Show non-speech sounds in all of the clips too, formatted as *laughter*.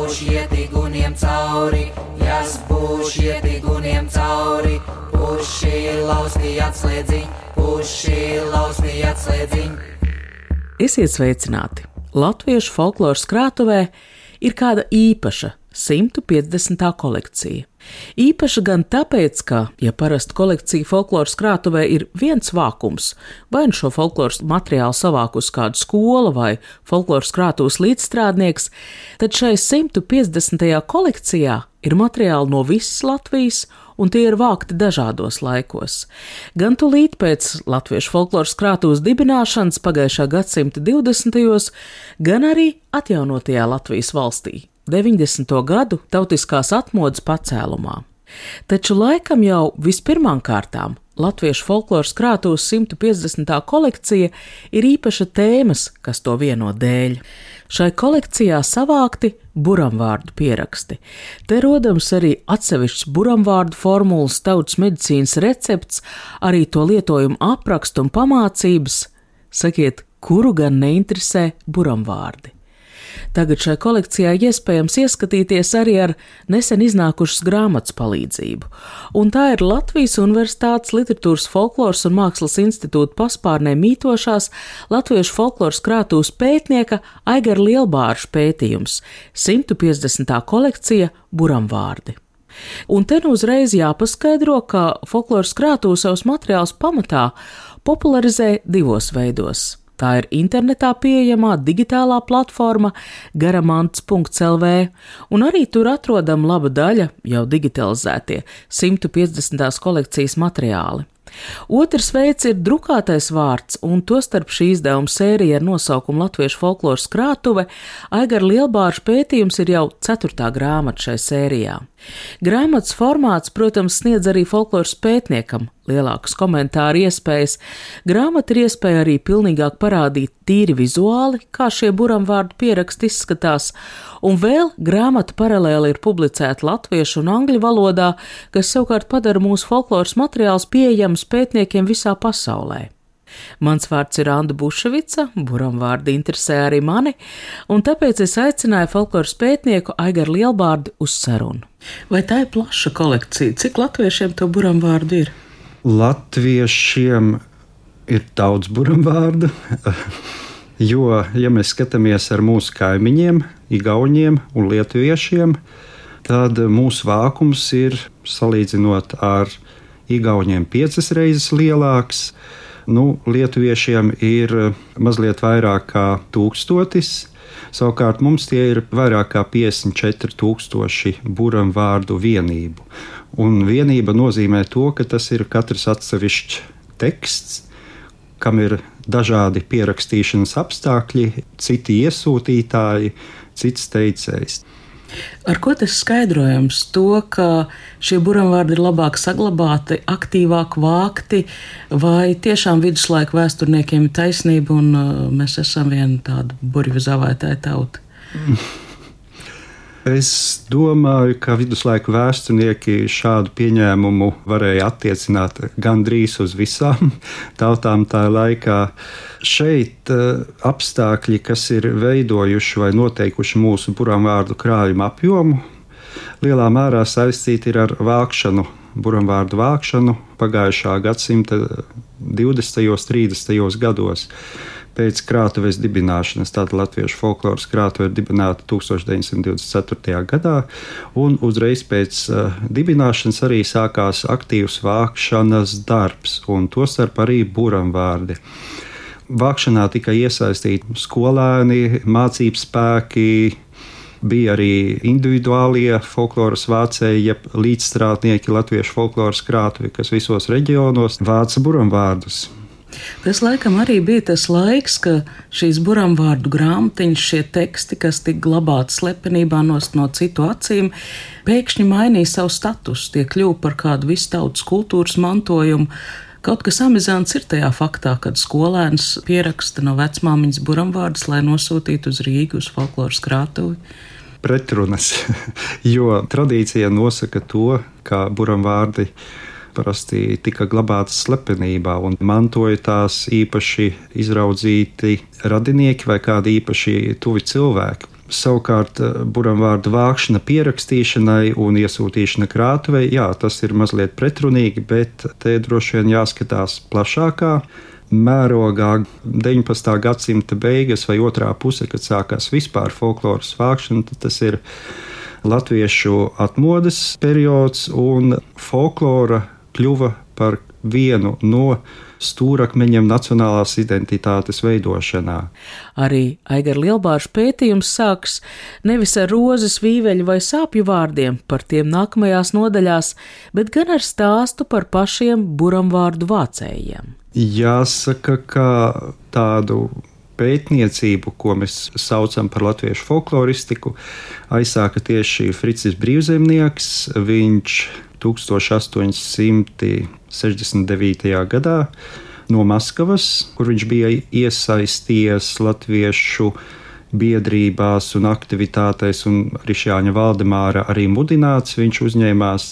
Būs ieti guniem cauri, jas būs ieti guniem cauri, puši lausti atslēdziņ, puši lausti atslēdziņ. Esiet sveicināti! Latviešu folkloras krātuvē ir kāda īpaša 150. kolekcija. Īpaša gan tāpēc, ka, ja parasti kolekcija folkloras krātuvē ir viens vākums, vai nu šo folkloras materiālu savākus kāda skola vai folkloras krātuves līdzstrādnieks, tad šai 150. kolekcijā ir materiāli no visas Latvijas, un tie ir vākti dažādos laikos. Gan tūlīt pēc Latviešu folkloras krātuves dibināšanas pagājušā gadsimta 20. gan arī atjaunotajā Latvijas valstī 90. gadu tautiskās atmodas pacēlumā. Taču laikam jau vispirmām kārtām Latviešu folkloras krātuves 150. kolekcija ir īpaša tēmas, kas to vieno dēļ. Šai kolekcijā savākti buramvārdu pieraksti. Te rodams arī atsevišķs buramvārdu formulas, tautas medicīnas recepts, arī to lietojumu aprakstu un pamācības. Sakiet, kuru gan neinteresē buramvārdi? Tagad šai kolekcijā iespējams ieskatīties arī ar nesen iznākušas grāmatas palīdzību, un tā ir Latvijas Universitātes Literatūras folkloras un mākslas institūta paspārnē mītošās Latviešu folkloras krātūs pētnieka Aigara Lielbārša pētījums - 150. kolekcija Buramvārdi. Un te nu uzreiz jāpaskaidro, ka folkloras krātū savus materiālus pamatā popularizē divos veidos. Tā ir internetā pieejamā digitālā platforma garamants.lv, un arī tur atrodama laba daļa jau digitalizētie 150. kolekcijas materiāli. Otrs veids ir drukātais vārds, un tostarp šī izdevuma sērija ar nosaukumu Latviešu folkloras krātuve Aigara Lielbāra pētījums ir jau ceturtā grāmata šai sērijā. Grāmatas formāts, protams, sniedz arī folkloras pētniekam lielākas komentāru iespējas. Grāmata ir iespēja arī pilnīgāk parādīt tīri vizuāli, kā šie buramvārdu pieraksti izskatās, un vēl grāmata paralēli ir publicēta latviešu un angļu valodā, kas savukārt padara mūsu folkloras materiālus pieejams pētniekiem visā pasaulē. Mans vārds ir Anna Buševica, buram vārdi interesē arī mani, un tāpēc es aicināju folkloras pētnieku Aigaru Lielbārdu uz sarunu. Vai tā ir plaša kolekcija? Cik latviešiem to buram vārdu ir? Latviešiem ir daudz buramvārdu, *laughs* jo, ja mēs skatāmies ar mūsu kaimiņiem, Igauniem un Lietuviešiem, tad mūsu vākums ir salīdzinot ar Igauniem piecas reizes lielāks. Nu, Lietuviešiem ir mazliet vairāk kā tūkstotis, Savukārt mums tie ir vairāk kā 54,000 buram vārdu vienību. Un vienība nozīmē to, ka tas ir katrs atsevišķs teksts, kam ir dažādi pierakstīšanas apstākļi, citi iesūtītāji, cits teicējs. Ar ko tas skaidrojams? To, ka šie buramvārdi ir labāk saglabāti, aktīvāk vākti, vai tiešām viduslaiku vēsturniekiem ir taisnība un uh, mēs esam viena tāda burvju zavētāja tauta? *laughs* Es domāju, ka viduslaiku vēsturnieki šādu pieņēmumu varēja attiecināt gandrīz uz visām *laughs* tautām tā laikā. Šeit uh, apstākļi, kas ir veidojuši vai noteikuši mūsu buramvārdu krājuma apjomu, lielā mērā saistīti ar vākšanu, buramvārdu vākšanu pagājušā gadsimta 20. un 30. gados pēc krātuves dibināšanas. Tāda latviešu folkloras krātuve ir dibināta 1924. gadā, un uzreiz pēc uh, dibināšanas arī sākās aktīvs vākšanas darbs, un tostarp arī buramvārdi. Vākšanā tika iesaistīti skolēni, mācību spēki, bija arī individuālie folkloras vācēji, jeb līdzstrādnieki latviešu folkloras krātuvi, kas visos reģionos vāca buramvārdus. Tas laikam arī bija tas laiks, ka šīs buramvārdu grāmatiņas, šie teksti, kas tika glabāti slepenībā nost no citu acīm, pēkšņi mainīja savu statusu, tie kļuva par kādu vistautas kultūras mantojumu. Kaut kas amizants ir tajā faktā, kad skolēns pieraksta no vecmāmiņas buramvārdus, lai nosūtītu uz Rīgu uz folkloras krātuvi pretrunas, *laughs* jo tradīcija nosaka to, ka buramvārdi parasti tika glabātas slepenībā un mantoja tās īpaši izraudzīti radinieki vai kādi īpaši tuvi cilvēki. Savukārt, eh, buramvārdu vākšana, pierakstīšanai un iesūtīšana krātuvei, jā, tas ir mazliet pretrunīgi, bet te droši vien jāskatās plašākā mērogā 19. gadsimta beigas vai otrā puse, kad sākās vispār folkloras vākšana, tas ir latviešu atmodas periods un folklora kļuva par vienu no stūrakmeņiem nacionālās identitātes veidošanā. Arī Aigara Lielbāža pētījums sāks nevis ar rozes, vīveļu vai sāpju vārdiem, par tiem nākamajās nodaļās, bet gan ar stāstu par pašiem buramvārdu vācējiem. Jāsaka, ka tādu pētniecību, ko mēs saucam par latviešu folkloristiku, aizsāka tieši Fricis Brīvzemnieks. Viņš 1869. gadā no Maskavas, kur viņš bija iesaistījies latviešu biedrībās un aktivitātēs, un Rišāņa Valdemāra arī mudināts, viņš uzņēmās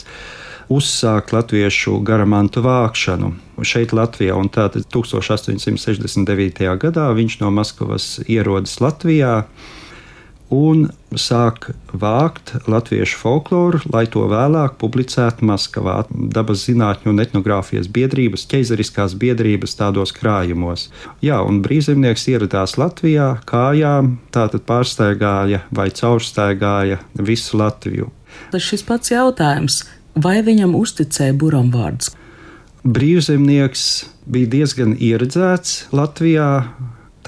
uzsākt latviešu garamantu vākšanu šeit Latvijā. Un tātad 1869. gadā viņš no Maskavas ierodas Latvijā un sāk vākt latviešu folkloru, lai to vēlāk publicētu Maskavā, dabas zinātņu un etnogrāfijas biedrības, ķeizariskās biedrības tādos krājumos. Jā, un brīvzemnieks ieradās Latvijā kājām, tātad pārsteigāja vai caursteigāja visu Latviju. Tas šis pats jautājums, vai viņam uzticēja buramvārdus? Brīvzemnieks bija diezgan ieredzēts Latvijā,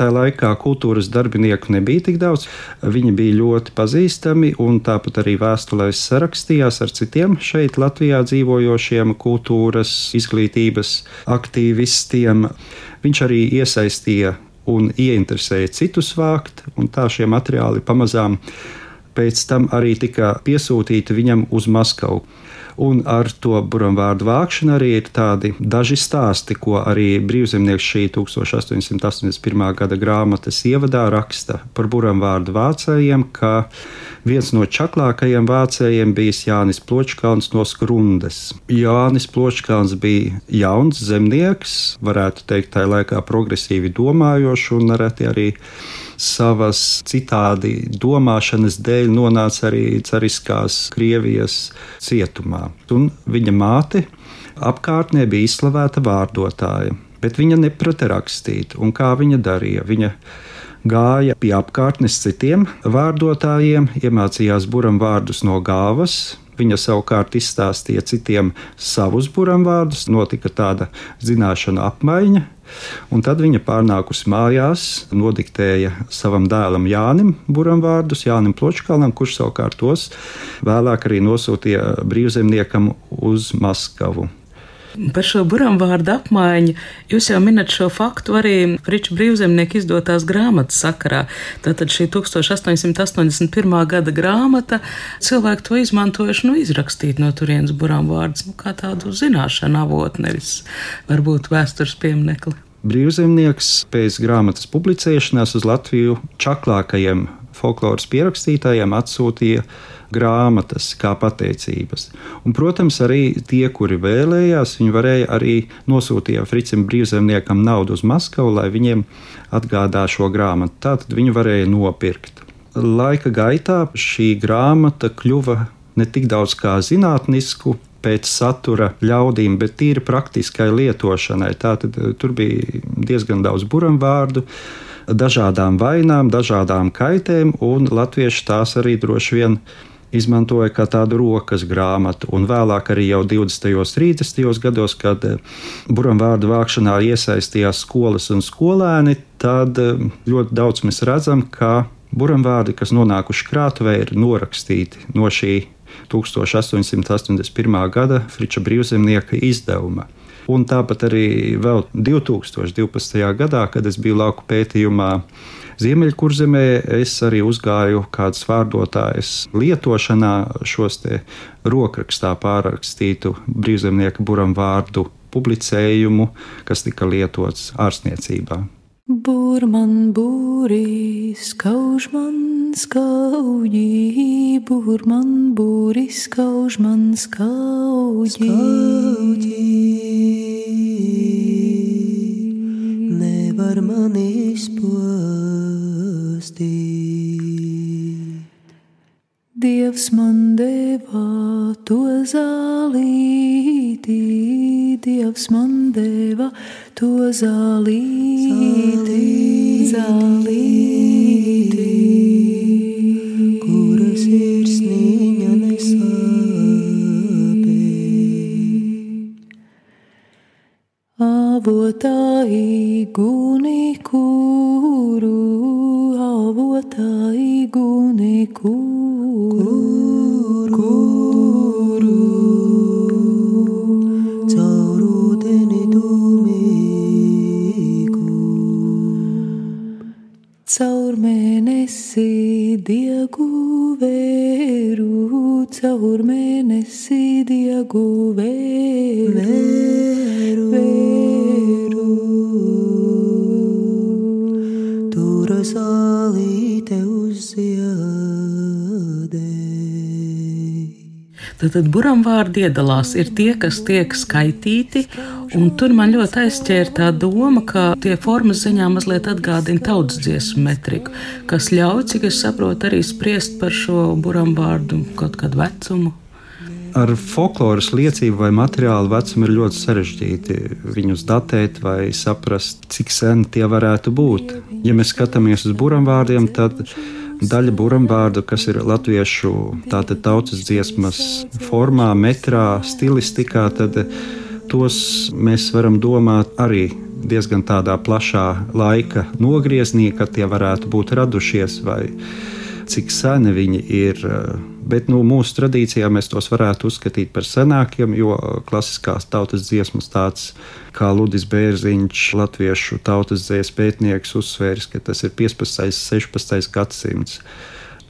Tajā laikā kultūras darbinieku nebija tik daudz. Viņi bija ļoti pazīstami un tāpat arī vēstulēs sarakstījās ar citiem šeit Latvijā dzīvojošiem kultūras izglītības aktīvistiem. Viņš arī iesaistīja un ieinteresēja citus vākt, un tā šie materiāli pamazām pēc tam arī tika piesūtīti viņam uz Maskavu. Un ar to buramvārdu vākšanu arī ir tādi daži stāsti, ko arī brīvzemnieks šī 1881. gada grāmatas ievadā raksta par buramvārdu vācējiem, ka viens no čaklākajiem vācējiem bija Jānis Pločkalns no Skrundes. Jānis Pločkalns bija jauns zemnieks, varētu teikt, tajā laikā progresīvi domājošs un arī savas citādi domāšanas dēļ nonāca arī Cariskās Krievijas cietumā. Un viņa māte apkārtnē bija izslavēta vārdotāja, bet viņa neprata rakstīt. Un kā viņa darīja? Viņa gāja pie apkārtnes citiem vārdotājiem, iemācījās buram vārdus no gāvas, Viņa savukārt izstāstīja citiem savus buramvārdus, notika tāda zināšanu apmaiņa. Un tad viņa pārnākusi mājās, nodiktēja savam dēlam Jānim buramvārdus, Jānim Pločkalam, kurš savukārt tos vēlāk arī nosūtīja brīvzemniekam uz Maskavu. Par šo buramvārdu apmaiņu jūs jau minat šo faktu arī Friča brīvzemnieka izdotās grāmatas sakarā. Tātad šī 1881. gada grāmata cilvēki to izmantojuši nu, izrakstīt no turienes buramvārdus nu, kā tādu zināšanu avotu, nevis varbūt vēstures pieminekli. Brīvzemnieks pēc grāmatas publicēšanās uz Latviju čaklākajiem folkloras pierakstītājiem atsūtīja grāmatas kā pateicības. Un, protams, arī tie, kuri vēlējās, viņi varēja arī nosūtīt Fricim brīvzemniekam naudu uz Maskavu, lai viņiem atgādā šo grāmatu. Tā tad viņi varēja nopirkt. Laika gaitā šī grāmata kļuva ne tik daudz kā zinātnisku pēc satura ļaudīm, bet tīri praktiskai lietošanai. Tātad tur bija diezgan daudz buramvārdu dažādām vainām, dažādām kaitēm, un latvieši tās arī droši vien izmantoja kā tādu rokas grāmatu. Un vēlāk, arī jau 20. un 30. gados, kad eh, buramvārdu vākšanā iesaistījās skolas un skolēni, tad eh, ļoti daudz mēs redzam, ka buramvārdi, kas nonākuši krātuvē, ir norakstīti no šī 1881. gada Friča brīvzemnieka izdevuma. Un tāpat arī vēl 2012. gadā, kad es biju lauku pētījumā Ziemeļkurzemē, es arī uzgāju kādas vārdotājs lietošanā šos te rokrakstā pārrakstītu brīvzemnieka buram vārdu publicējumu, kas tika lietots ārstniecībā. Burman būri, skauž man skauģi, burman būri, skauž man skauģi. skauģi. Nevar man izpostīt. Dievs man deva to zālīti, Dievs man deva to zālīti, zālīti, kuras ir sniņa nesāpē. Avotāji guni kuru, avotāji guni kuru, Tad buramvārdi iedalās ir tie, kas tiek skaitīti, un tur man ļoti aizķēra tā doma, ka tie formas ziņā mazliet atgādina tautas dziesmu metriku, kas ļauj, cik es saprotu, arī spriest par šo buramvārdu kaut kādu vecumu. Ar folkloras liecību vai materiālu vecumu ir ļoti sarežģīti viņus datēt vai saprast, cik sen tie varētu būt. Ja mēs skatāmies uz buramvārdiem, tad daļa buramvārdu, kas ir latviešu tautas dziesmas formā, metrā, stilistikā, tad tos mēs varam domāt arī diezgan tādā plašā laika nogriezienī, kad tie varētu būt radušies vai cik seni viņi ir. Bet nu, mūsu tradīcijā mēs tos varētu uzskatīt par senākiem, jo klasiskās tautas dziesmas, tāds kā Ludis Bērziņš, latviešu tautas dziesmu pētnieks, uzsvērs, ka tas ir 15. un 16. gadsimts.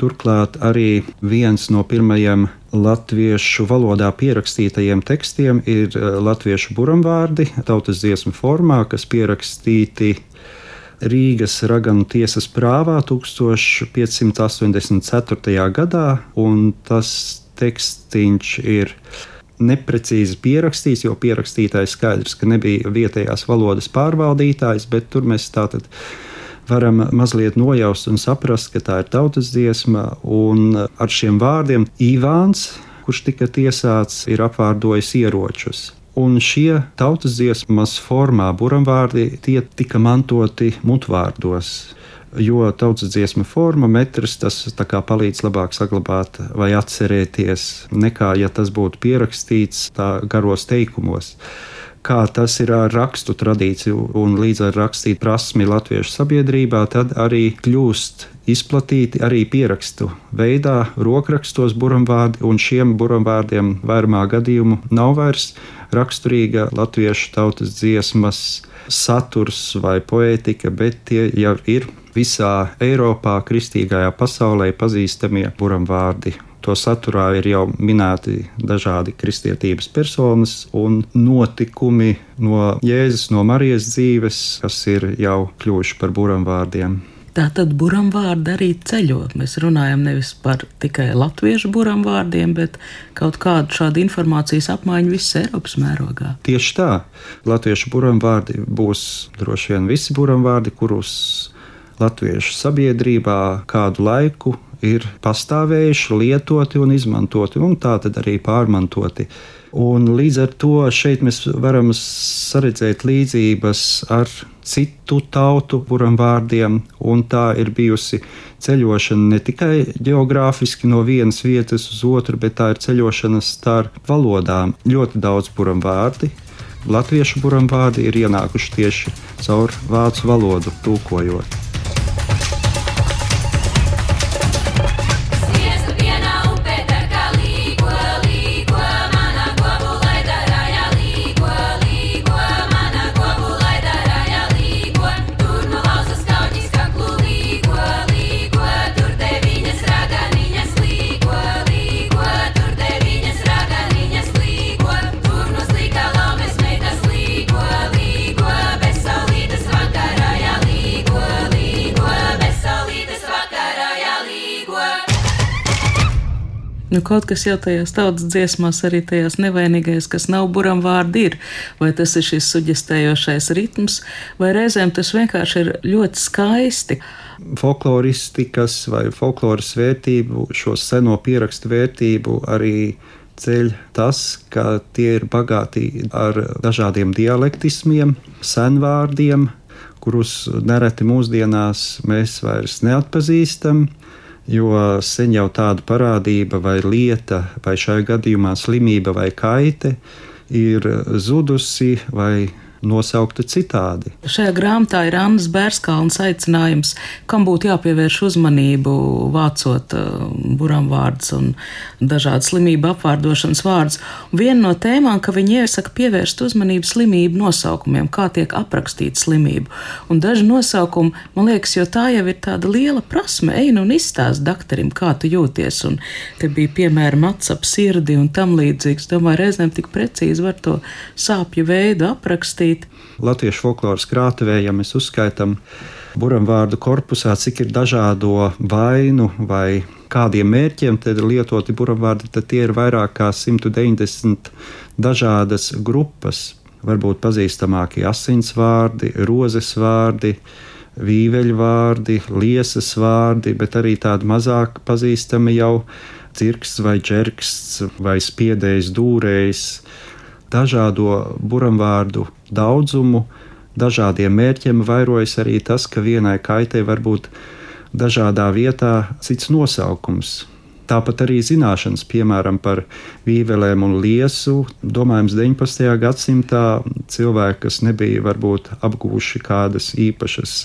Turklāt arī viens no pirmajiem latviešu valodā pierakstītajiem tekstiem ir latviešu buramvārdi, tautas dziesmu formā, kas pierakstīti Rīgas Raganu tiesas prāvā 1584. gadā, un tas tekstiņš ir neprecīzi pierakstīts, jo pierakstītājs skaidrs, ka nebija vietējās valodas pārvaldītājs, bet tur mēs tātad varam mazliet nojaust un saprast, ka tā ir tautas dziesma, un ar šiem vārdiem Ivāns, kurš tika tiesāts, ir apvārdojis ieročus. Un šie tautas dziesmas formā buramvārdi tie tika mantoti mutvārdos. Jo tautas dziesma forma, metrs, tas palīdz labāk saglabāt vai atcerēties, nekā ja tas būtu pierakstīts garos teikumos. Kā tas ir ar rakstu tradīciju un līdz ar rakstīt prasmi latviešu sabiedrībā, tad arī kļūst izplatīti arī pierakstu veidā, rokrakstos buramvārdi, un šiem buramvārdiem vairumā gadījumu nav vairs raksturīga latviešu tautas dziesmas saturs vai poētika, bet tie jau ir visā Eiropā, kristīgajā pasaulē pazīstamie buramvārdi. To saturā ir jau minēti dažādi kristietības personas un notikumi no Jēzus, no Marijas dzīves, kas ir jau kļuvuši par buramvārdiem. Tā tad buramvārdi arī ceļo. Mēs runājam nevis par tikai latviešu buramvārdiem, bet kaut kādu šādu informācijas apmaiņu visas Eiropas mērogā. Tieši tā. Latviešu buramvārdi būs droši vien visi buramvārdi, kurus latviešu sabiedrībā kādu laiku ir pastāvējuši, lietoti un izmantoti, un tā tad arī pārmantoti. Un līdz ar to šeit mēs varam saredzēt līdzības ar citu tautu buram vārdiem, un tā ir bijusi ceļošana ne tikai geogrāfiski no vienas vietas uz otru, bet tā ir ceļošana starp valodām. Ļoti daudz buram vārdi. Latviešu buram vārdi ir ienākuši tieši caur vācu valodu, tūkojot. Nu, kaut kas jau tajās tautas dziesmās, arī tajās nevainīgais, kas nav buram vārdi, ir. Vai tas ir šis suģistējošais ritms, vai reizēm tas vienkārši ir ļoti skaisti. Folkloristikas vai folkloras vērtību, šo seno pierakstu vērtību arī ceļ tas, ka tie ir bagāti ar dažādiem dialektismiem, senvārdiem, kurus nereti mūsdienās mēs vairs neatpazīstam jo sen jau tāda parādība vai lieta, vai šajā gadījumā slimība vai kaite, ir zudusi vai nosaukta citādi. Šajā grāmatā ir Annas Bērskalns aicinājums, kam būtu jāpievērš uzmanību vācot uh, buram vārdus un dažādas slimību apvārdošanas vārdus. Viena no tēmām, ka viņi iesaka pievērst uzmanību slimību nosaukumiem, kā tiek aprakstīta slimība. Un daži nosaukumi, man liekas, jo tā jau ir tāda liela prasme, ej nu un izstāst doktorim, kā tu jūties. Un te bija piemēram atsap sirdi un tam līdzīgs. Domāju, reizēm tik precīzi var to sāpju veidu aprakstīt darīt. Latviešu folkloras krātuvē, ja mēs uzskaitām buram vārdu korpusā, cik ir dažādo vainu vai kādiem mērķiem lietoti buram vārdi, tad tie ir vairāk kā 190 dažādas grupas. Varbūt pazīstamākie asins vārdi, rozes vārdi, vīveļu vārdi, liesas vārdi, bet arī tādi mazāk pazīstami jau cirksts vai ķerksts vai spiedējs, dūrējs dažādo buramvārdu daudzumu, dažādiem mērķiem vairojas arī tas, ka vienai kaitei var būt dažādā vietā cits nosaukums. Tāpat arī zināšanas, piemēram, par vīvelēm un liesu. Domājams, 19. gadsimtā cilvēki, kas nebija varbūt apguvuši kādas īpašas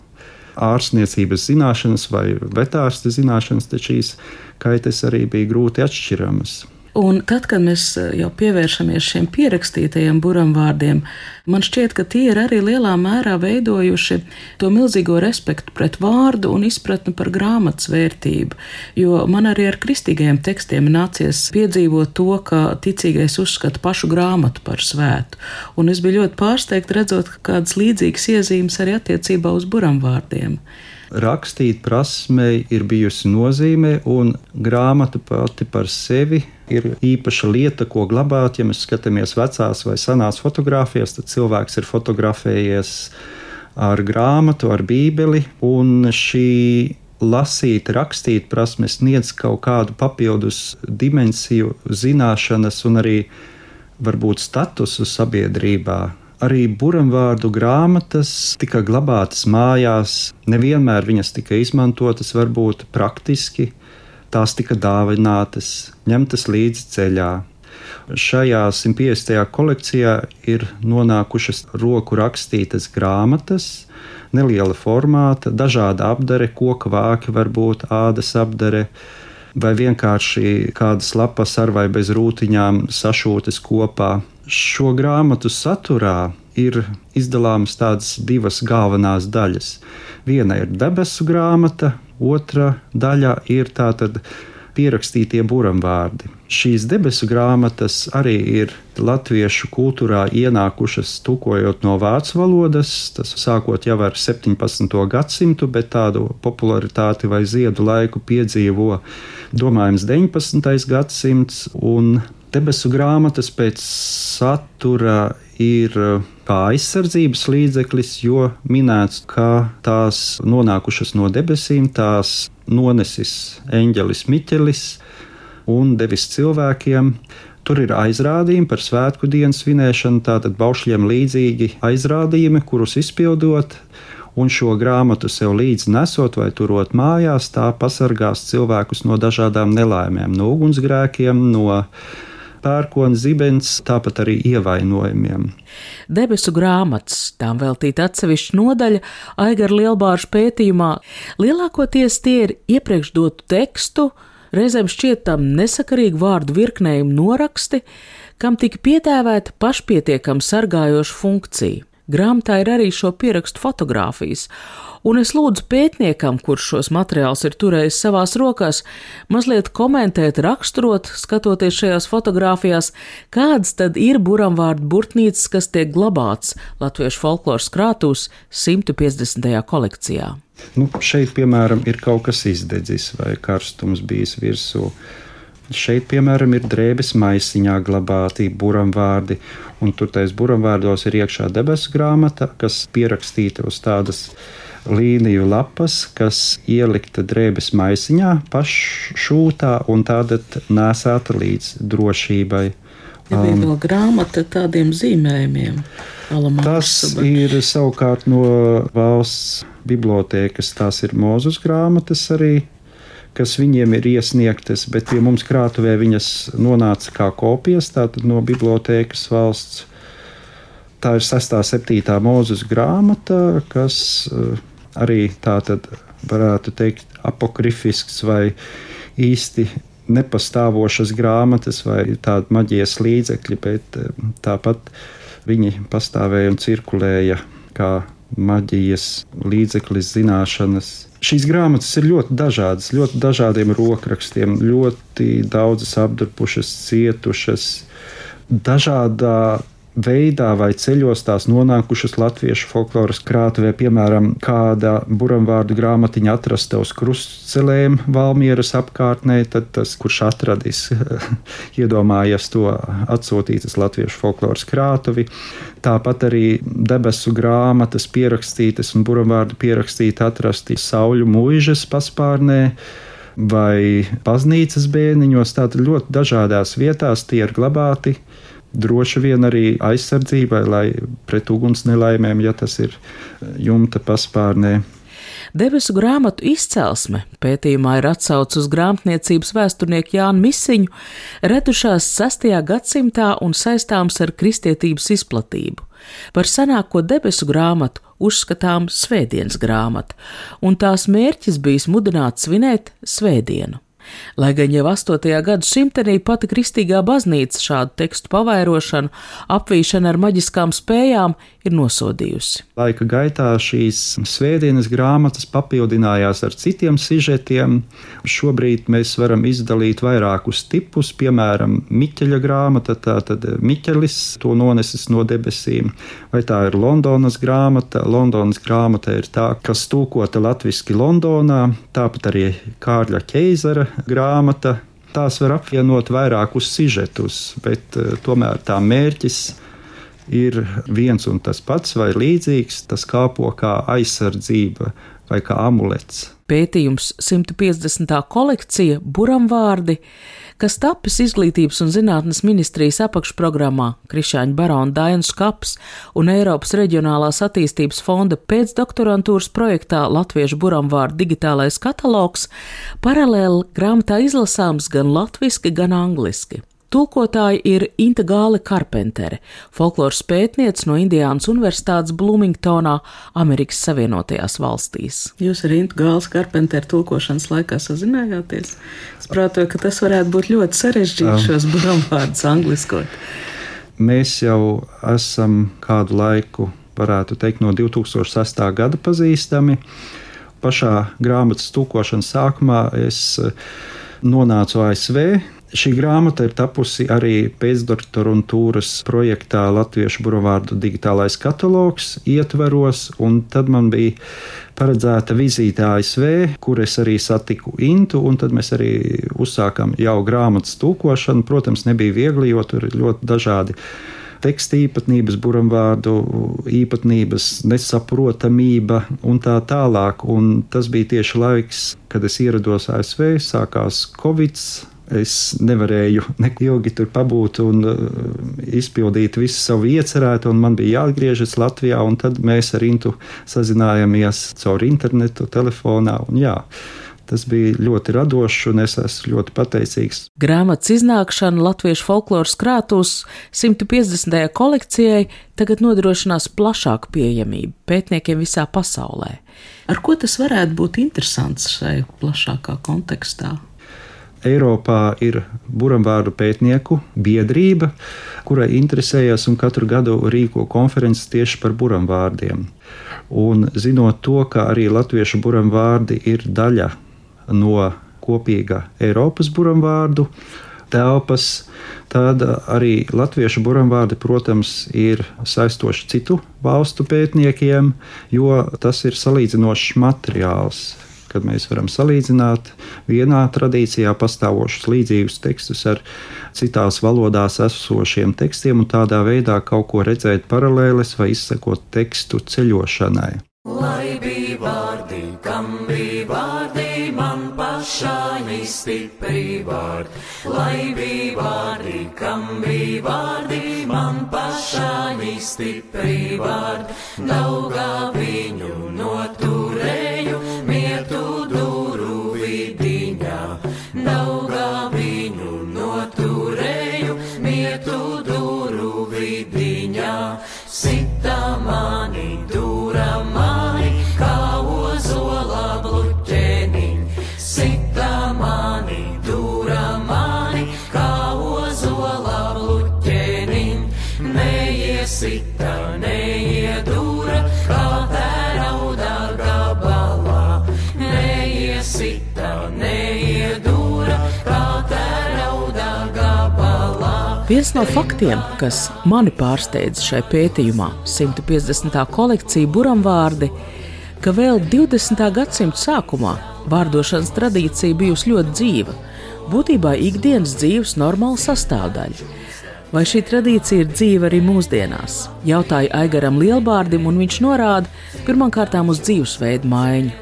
ārstniecības zināšanas vai vetārsta zināšanas, tad šīs kaites arī bija grūti atšķiramas. Un tad, kad mēs eh, jau pievēršamies šiem pierakstītajiem buramvārdiem, man šķiet, ka tie ir arī lielā mērā veidojuši to milzīgo respektu pret vārdu un izpratni par grāmatas vērtību. Jo man arī ar kristīgajiem tekstiem nācies piedzīvot to, ka ticīgais uzskata pašu grāmatu par svētu. Un es biju ļoti pārsteigta redzot, ka kādas līdzīgas iezīmes arī attiecībā uz buramvārdiem rakstīt prasmei ir bijusi nozīme, un grāmata pati par sevi ir īpaša lieta, ko glabāt. Ja mēs skatāmies vecās vai senās fotogrāfijas, tad cilvēks ir fotografējies ar grāmatu, ar bībeli, un šī lasīt, rakstīt prasme sniedz kaut kādu papildus dimensiju, zināšanas un arī varbūt statusu sabiedrībā Arī buramvārdu grāmatas tika glabātas mājās, nevienmēr viņas tika izmantotas, varbūt praktiski, tās tika dāvinātas, ņemtas līdzi ceļā. Šajā 150. kolekcijā ir nonākušas roku rakstītas grāmatas, neliela formāta, dažāda apdare, koka vāki, varbūt ādas apdare, vai vienkārši kādas lapas ar vai bez rūtiņām sašūtas kopā. Šo grāmatu saturā ir izdalāmas tādas divas galvenās daļas. Viena ir debesu grāmata, otra daļa ir tātad pierakstītie buramvārdi. Šīs debesu grāmatas arī ir latviešu kultūrā ienākušas tukojot no vācu valodas, tas sākot jau ar 17. gadsimtu, bet tādu popularitāti vai ziedu laiku piedzīvo domājams 19. gadsimts, un debesu grāmatas pēc satura ir kā aizsardzības līdzeklis, jo minēts, ka tās nonākušas no debesīm, tās nonesis eņģelis Miķelis un devis cilvēkiem. Tur ir aizrādījumi par svētku dienas svinēšanu, tātad baušļiem līdzīgi aizrādījumi, kurus izpildot, un šo grāmatu sev līdzi nesot vai turot mājās, tā pasargās cilvēkus no dažādām nelaimēm, no ugunsgrēkiem, no pērkona zibens, tāpat arī ievainojumiem. Debesu grāmatas, tām veltīta atsevišķa nodaļa Aigara Lielbārža pētījumā. Lielākoties tie ir iepriekš dotu tekstu, reizēm šķietam nesakarīgu vārdu virknējumu noraksti, kam tika piedēvēta pašpietiekama sargājoša funkcija. Grāmatā ir arī šo pierakstu fotografijas, un es lūdzu pētniekam, kurš šos materiālus ir turējis savās rokās, mazliet komentēt, raksturot, skatoties šajās fotografijās, kādas tad ir buramvārdu burtnīcas, kas tiek glabāts Latviešu folkloras krātūs 150. kolekcijā. Nu, šeit, piemēram, ir kaut kas izdedzis vai karstums bijis virsū. Šeit, piemēram, ir drēbes maisiņā glabāti buramvārdi, un tur tais buramvārdos ir iekšā debesu grāmata, kas pierakstīta uz tādas līniju lapas, kas ielikta drēbes maisiņā, paššūtā un tāda nesāta līdz drošībai. Ja bija vēl grāmata ar tādiem zīmējumiem. Tas ir savukārt no valsts bibliotēkas, tās ir mūzus grāmatas arī kas viņiem ir iesniegtas, bet pie mums krātuvē viņas nonāca kā kopijas, tātad no bibliotēkas valsts. Tā ir 6. un 7. mūzes grāmata, kas uh, arī tātad varētu teikt apokrifisks vai īsti nepastāvošas grāmatas vai tādi maģijas līdzekļi, bet uh, tāpat viņi pastāvēja un cirkulēja kā maģijas līdzeklis zināšanas Šīs grāmatas ir ļoti dažādas, ļoti dažādiem rokrakstiem, ļoti daudzas apdrupušas, cietušas, dažādā veidā vai ceļos tās nonākušas latviešu folkloras krātuvē, piemēram, kāda buramvārdu grāmatiņa atrasta uz krustcelēm Valmieras apkārtnē, tad tas, kurš atradis, *laughs* iedomājies to atsūtīt uz latviešu folkloras krātuvi. Tāpat arī debesu grāmatas pierakstītas un buramvārdu pierakstīti atrasti sauļu mūžas paspārnē vai baznīcas bēniņos. Tātad ļoti dažādās vietās tie ir glabāti droši vien arī aizsardzībai, lai pret uguns nelaimēm, ja tas ir jumta paspārnē. Debesu grāmatu izcelsme pētījumā ir atsauce uz grāmatniecības vēsturnieku Jānu Misiņu, redušās 6. gadsimtā un saistāms ar kristietības izplatību. Par senāko debesu grāmatu uzskatām Svētdienas grāmatu, un tās mērķis bijis mudināt svinēt Svētdienu. Lai gan jau 8. gadsimtenī pati kristīgā baznīca šādu tekstu pavairošanu, apvīšanu ar maģiskām spējām ir nosodījusi. Laika gaitā šīs svētdienas grāmatas papildinājās ar citiem sižetiem. Šobrīd mēs varam izdalīt vairākus tipus, piemēram, Miķeļa grāmata, tātad Miķelis to nonesis no debesīm, vai tā ir Londonas grāmata. Londonas grāmata ir tā, kas tūkota latviski Londonā, tāpat arī Kārļa Keizara grāmata. Tās var apvienot vairākus sižetus, bet uh, tomēr tā mērķis ir viens un tas pats vai līdzīgs. Tas kalpo kā aizsardzība vai kā amulets. Pētījums 150. kolekcija Buramvārdi kas tapis Izglītības un zinātnes ministrijas apakšprogrammā Krišāņa Barona Dainas Kaps un Eiropas Reģionālās attīstības fonda pēcdoktorantūras projektā Latviešu buramvārdu digitālais katalogs, paralēli grāmatā izlasāms gan latviski, gan angliski. Tulkotāji ir Inta Gāle Karpentere, folkloras pētniece no Indiānas Universitātes Bloomingtonā, Amerikas Savienotajās valstīs. Jūs ar Intu Gāles Karpenteru tulkošanas laikā sazinājāties? Es prātoju, ka tas varētu būt ļoti sarežģīti šos buramvārdus angliskot. Mēs jau esam kādu laiku, varētu teikt, no 2006. gada pazīstami. Pašā grāmatas tulkošanas sākumā es nonācu ASV, Šī grāmata ir tapusi arī pēcdoktorantūras projektā Latviešu burovārdu digitālais katalogs ietveros, un tad man bija paredzēta vizīte ASV, kur es arī satiku Intu, un tad mēs arī uzsākām jau grāmatas tūkošanu. Protams, nebija viegli, jo tur ir ļoti dažādi teksta īpatnības, buramvārdu īpatnības, nesaprotamība un tā tālāk. Un tas bija tieši laiks, kad es ierados ASV, sākās Covid. Es nevarēju neko ilgi tur pabūt un uh, izpildīt visu savu iecerētu, un man bija jāatgriežas Latvijā. Tad mēs ar Intu sazinājāmies caur internetu, telefonā. Un, jā, Tas bija ļoti radošs, un es esmu ļoti pateicīgs. Grāmatas iznākšana Latviešu folkloras krātos 150. kolekcijai tagad nodrošinās plašāku pieejamību pētniekiem visā pasaulē. Ar ko tas varētu būt interesants šai plašākā kontekstā? Eiropā ir buramvārdu pētnieku biedrība, kurai interesējas un katru gadu rīko konferences tieši par buramvārdiem. Un zinot to, ka arī latviešu buramvārdi ir daļa no kopīga Eiropas buramvārdu telpas, tad arī latviešu buramvārdi, protams, ir saistoši citu valstu pētniekiem, jo tas ir salīdzinošs materiāls. Kad mēs varam salīdzināt vienā tradīcijā pastāvošus līdzīgus tekstus ar citās valodās esošiem tekstiem, un tādā veidā kaut ko redzēt paralēles vai izsekot tekstu ceļošanai. Lai bija vārdi, kam bija vārdi, man pašai stipri vārdi. Lai bija vārdi, kam bija vārdi, man pašai stipri vārdi. Daugā viņu noturēju, Viens no faktiem, kas mani pārsteidz šai pētījumā, 150. kolekcija buramvārdi, ka vēl 20. gadsimta sākumā vārdošanas tradīcija bijusi ļoti dzīva, būtībā ikdienas dzīves normāla sastāvdaļa. Vai šī tradīcija ir dzīva arī mūsdienās? Jautāju Aigaram Lielbārdim, un viņš norāda pirmkārt uz dzīvesveidu maiņu.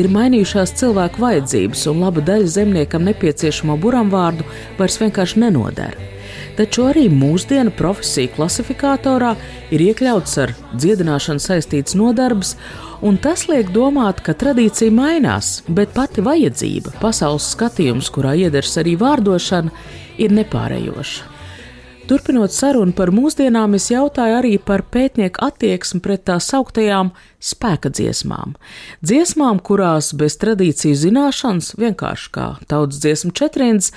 Ir mainījušās cilvēku vajadzības, un laba daļa zemniekam nepieciešamo buramvārdu vairs vienkārši nenodara taču arī mūsdienu profesiju klasifikatorā ir iekļauts ar dziedināšanu saistīts nodarbs, un tas liek domāt, ka tradīcija mainās, bet pati vajadzība, pasaules skatījums, kurā iedars arī vārdošana, ir nepārējoša. Turpinot sarunu par mūsdienām, es jautāju arī par pētnieku attieksmi pret tā sauktajām spēka dziesmām. Dziesmām, kurās bez tradīciju zināšanas, vienkārši kā tautas dziesmu četrīns,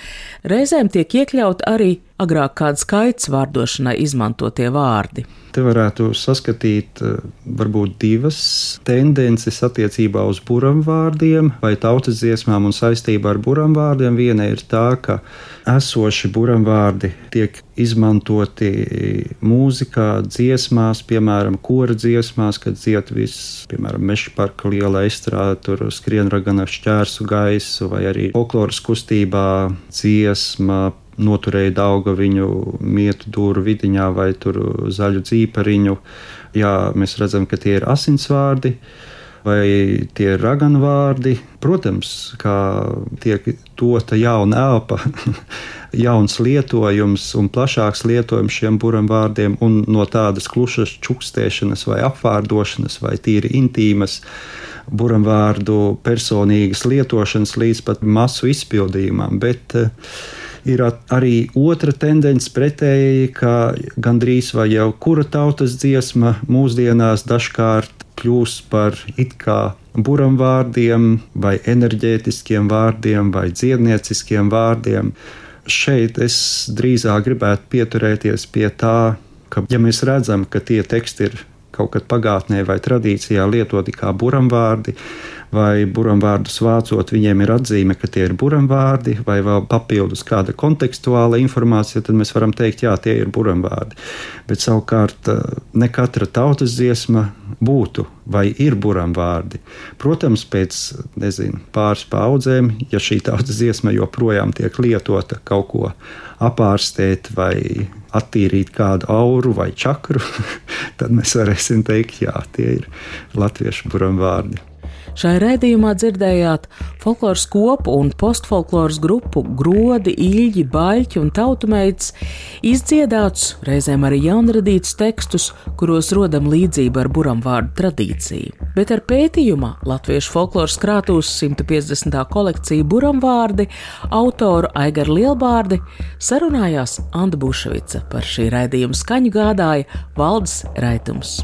reizēm tiek iekļaut arī agrāk kāda skaits vārdošanai izmantotie vārdi. Te varētu saskatīt eh, varbūt divas tendences attiecībā uz buramvārdiem vai tautas dziesmām un saistībā ar buramvārdiem. Viena ir tā, ka esoši buramvārdi tiek izmantoti mūzikā, dziesmās, piemēram, kora dziesmās, kad dzied viss, piemēram, meža parka liela estrāde, tur skrien ragana šķērsu gaisu vai arī folkloras kustībā dziesma noturēja auga viņu mietu dūru vidiņā vai zaļu dzīpariņu. Jā, mēs redzam, ka tie ir asinsvārdi. Vai tie ir raganu vārdi? Protams, kā tiek dota jauna elpa, *laughs* jauns lietojums un plašāks lietojums šiem buram vārdiem, un no tādas klušas čukstēšanas vai apvārdošanas vai tīri intīmas buram vārdu personīgas lietošanas līdz pat masu izpildījumam. Bet, uh, Ir arī otra tendence pretēji, ka gandrīz vai jau kura tautas dziesma mūsdienās dažkārt kļūst par it kā buram vārdiem, vai enerģētiskiem vārdiem, vai dziednieciskiem vārdiem. Šeit es drīzāk gribētu pieturēties pie tā, ka, ja mēs redzam, ka tie teksti ir kaut kad pagātnē vai tradīcijā lietoti kā buramvārdi, vai buramvārdus vācot, viņiem ir atzīme, ka tie ir buramvārdi, vai vēl papildus kāda kontekstuāla informācija, tad mēs varam teikt, jā, tie ir buramvārdi. Bet savukārt eh, ne katra tautas dziesma būtu vai ir buramvārdi. Protams, pēc nezinu, pāris paudzēm, ja šī tautas dziesma joprojām tiek lietota kaut ko apārstēt vai attīrīt kādu auru vai čakru, *laughs* tad mēs varēsim teikt, jā, tie ir latviešu buramvārdi. Šai raidījumā dzirdējāt folkloras kopu un postfolkloras grupu grodi, īļi, baļķi un tautumeitas, izdziedāts, reizēm arī jaunradītus tekstus, kuros rodam līdzību ar buramvārdu tradīciju. Bet ar pētījumā Latviešu folkloras krātūs 150. kolekcija buramvārdi autoru Aigaru Lielbārdi sarunājās Anda Buševica par šī raidījuma skaņu gādāja Valdes Raitums.